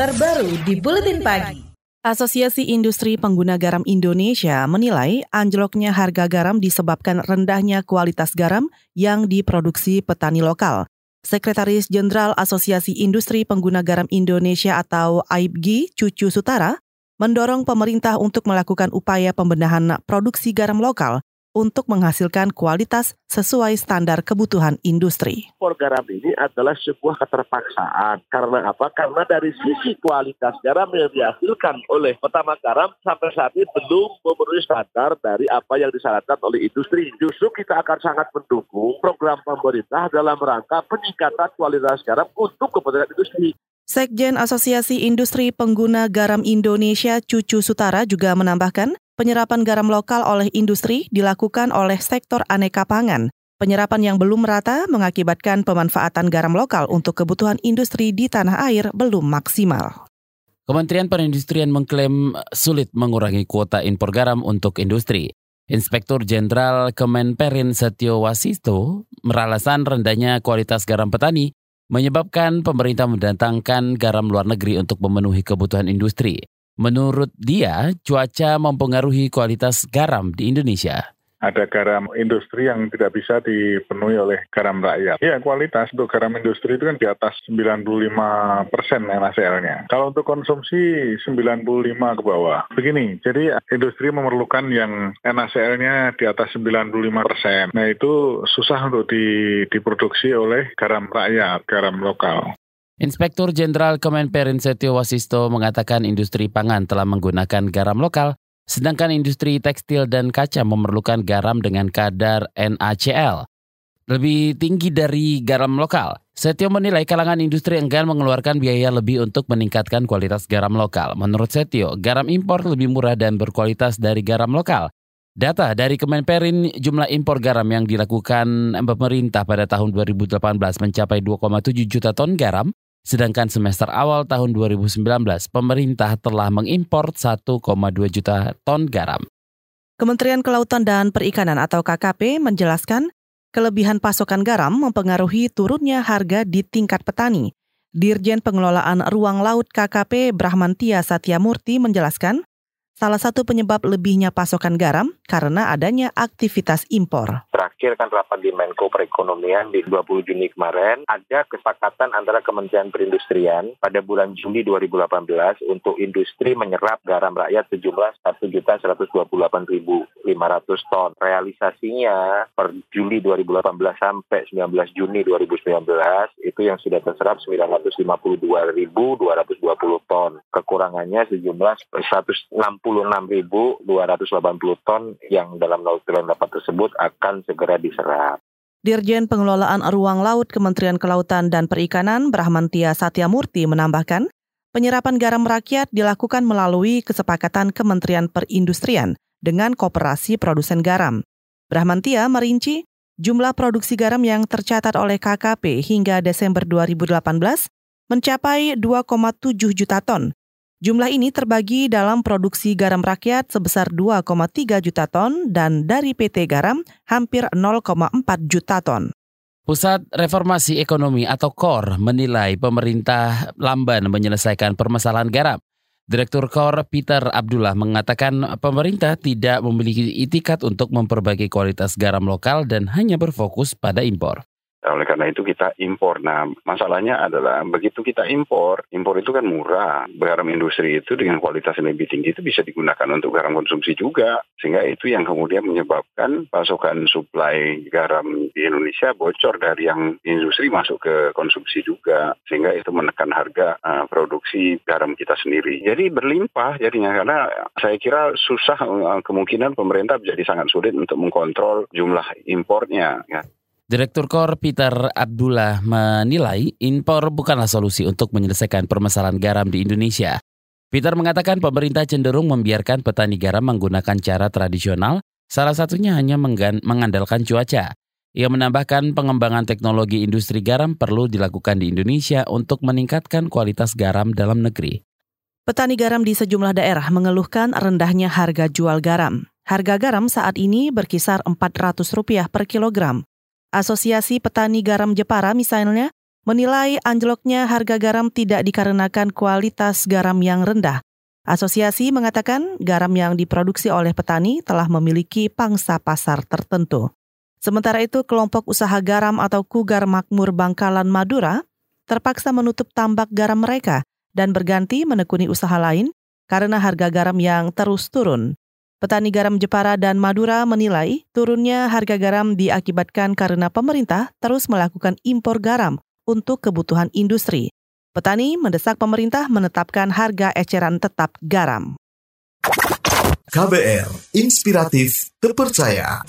terbaru di Buletin Pagi. Asosiasi Industri Pengguna Garam Indonesia menilai anjloknya harga garam disebabkan rendahnya kualitas garam yang diproduksi petani lokal. Sekretaris Jenderal Asosiasi Industri Pengguna Garam Indonesia atau AIPGI, Cucu Sutara, mendorong pemerintah untuk melakukan upaya pembenahan produksi garam lokal untuk menghasilkan kualitas sesuai standar kebutuhan industri. Impor garam ini adalah sebuah keterpaksaan. Karena apa? Karena dari sisi kualitas garam yang dihasilkan oleh petama garam sampai saat ini belum memenuhi standar dari apa yang disyaratkan oleh industri. Justru kita akan sangat mendukung program pemerintah dalam rangka peningkatan kualitas garam untuk kepentingan industri. Sekjen Asosiasi Industri Pengguna Garam Indonesia Cucu Sutara juga menambahkan, penyerapan garam lokal oleh industri dilakukan oleh sektor aneka pangan. Penyerapan yang belum merata mengakibatkan pemanfaatan garam lokal untuk kebutuhan industri di tanah air belum maksimal. Kementerian Perindustrian mengklaim sulit mengurangi kuota impor garam untuk industri. Inspektur Jenderal Kemenperin Setio Wasisto meralasan rendahnya kualitas garam petani menyebabkan pemerintah mendatangkan garam luar negeri untuk memenuhi kebutuhan industri. Menurut dia, cuaca mempengaruhi kualitas garam di Indonesia ada garam industri yang tidak bisa dipenuhi oleh garam rakyat. Ya, kualitas untuk garam industri itu kan di atas 95 persen NaCl-nya. Kalau untuk konsumsi 95 ke bawah. Begini, jadi industri memerlukan yang NaCl-nya di atas 95 persen. Nah, itu susah untuk di, diproduksi oleh garam rakyat, garam lokal. Inspektur Jenderal Kemenperin Setio Wasisto mengatakan industri pangan telah menggunakan garam lokal sedangkan industri tekstil dan kaca memerlukan garam dengan kadar NaCl lebih tinggi dari garam lokal. Setio menilai kalangan industri enggan mengeluarkan biaya lebih untuk meningkatkan kualitas garam lokal. Menurut Setio, garam impor lebih murah dan berkualitas dari garam lokal. Data dari Kemenperin jumlah impor garam yang dilakukan pemerintah pada tahun 2018 mencapai 2,7 juta ton garam, Sedangkan semester awal tahun 2019, pemerintah telah mengimpor 1,2 juta ton garam. Kementerian Kelautan dan Perikanan atau KKP menjelaskan kelebihan pasokan garam mempengaruhi turunnya harga di tingkat petani. Dirjen Pengelolaan Ruang Laut KKP Brahmantia Satyamurti menjelaskan, salah satu penyebab lebihnya pasokan garam karena adanya aktivitas impor. Terakhir kan rapat di Menko Perekonomian di 20 Juni kemarin, ada kesepakatan antara Kementerian Perindustrian pada bulan Juli 2018 untuk industri menyerap garam rakyat sejumlah 1.128.500 ton. Realisasinya per Juli 2018 sampai 19 Juni 2019 itu yang sudah terserap 952.220 ton. Kekurangannya sejumlah 160 26.280 ton yang dalam laut dapat tersebut akan segera diserap. Dirjen Pengelolaan Ruang Laut Kementerian Kelautan dan Perikanan Brahmantia Satyamurti menambahkan, penyerapan garam rakyat dilakukan melalui kesepakatan Kementerian Perindustrian dengan Koperasi Produsen Garam. Brahmantia merinci jumlah produksi garam yang tercatat oleh KKP hingga Desember 2018 mencapai 2,7 juta ton Jumlah ini terbagi dalam produksi garam rakyat sebesar 2,3 juta ton dan dari PT Garam hampir 0,4 juta ton. Pusat Reformasi Ekonomi atau KOR menilai pemerintah lamban menyelesaikan permasalahan garam. Direktur KOR Peter Abdullah mengatakan pemerintah tidak memiliki itikat untuk memperbaiki kualitas garam lokal dan hanya berfokus pada impor. Oleh karena itu kita impor. Nah, masalahnya adalah begitu kita impor, impor itu kan murah. Garam industri itu dengan kualitas yang lebih tinggi itu bisa digunakan untuk garam konsumsi juga. Sehingga itu yang kemudian menyebabkan pasokan suplai garam di Indonesia bocor dari yang industri masuk ke konsumsi juga. Sehingga itu menekan harga uh, produksi garam kita sendiri. Jadi berlimpah jadinya karena saya kira susah uh, kemungkinan pemerintah jadi sangat sulit untuk mengkontrol jumlah impornya. Ya. Direktur KOR Peter Abdullah menilai impor bukanlah solusi untuk menyelesaikan permasalahan garam di Indonesia. Peter mengatakan pemerintah cenderung membiarkan petani garam menggunakan cara tradisional, salah satunya hanya mengandalkan cuaca. Ia menambahkan pengembangan teknologi industri garam perlu dilakukan di Indonesia untuk meningkatkan kualitas garam dalam negeri. Petani garam di sejumlah daerah mengeluhkan rendahnya harga jual garam. Harga garam saat ini berkisar Rp400 per kilogram. Asosiasi Petani Garam Jepara misalnya menilai anjloknya harga garam tidak dikarenakan kualitas garam yang rendah. Asosiasi mengatakan garam yang diproduksi oleh petani telah memiliki pangsa pasar tertentu. Sementara itu, kelompok usaha garam atau Kugar Makmur Bangkalan Madura terpaksa menutup tambak garam mereka dan berganti menekuni usaha lain karena harga garam yang terus turun. Petani garam Jepara dan Madura menilai turunnya harga garam diakibatkan karena pemerintah terus melakukan impor garam untuk kebutuhan industri. Petani mendesak pemerintah menetapkan harga eceran tetap garam. KBR, inspiratif, terpercaya.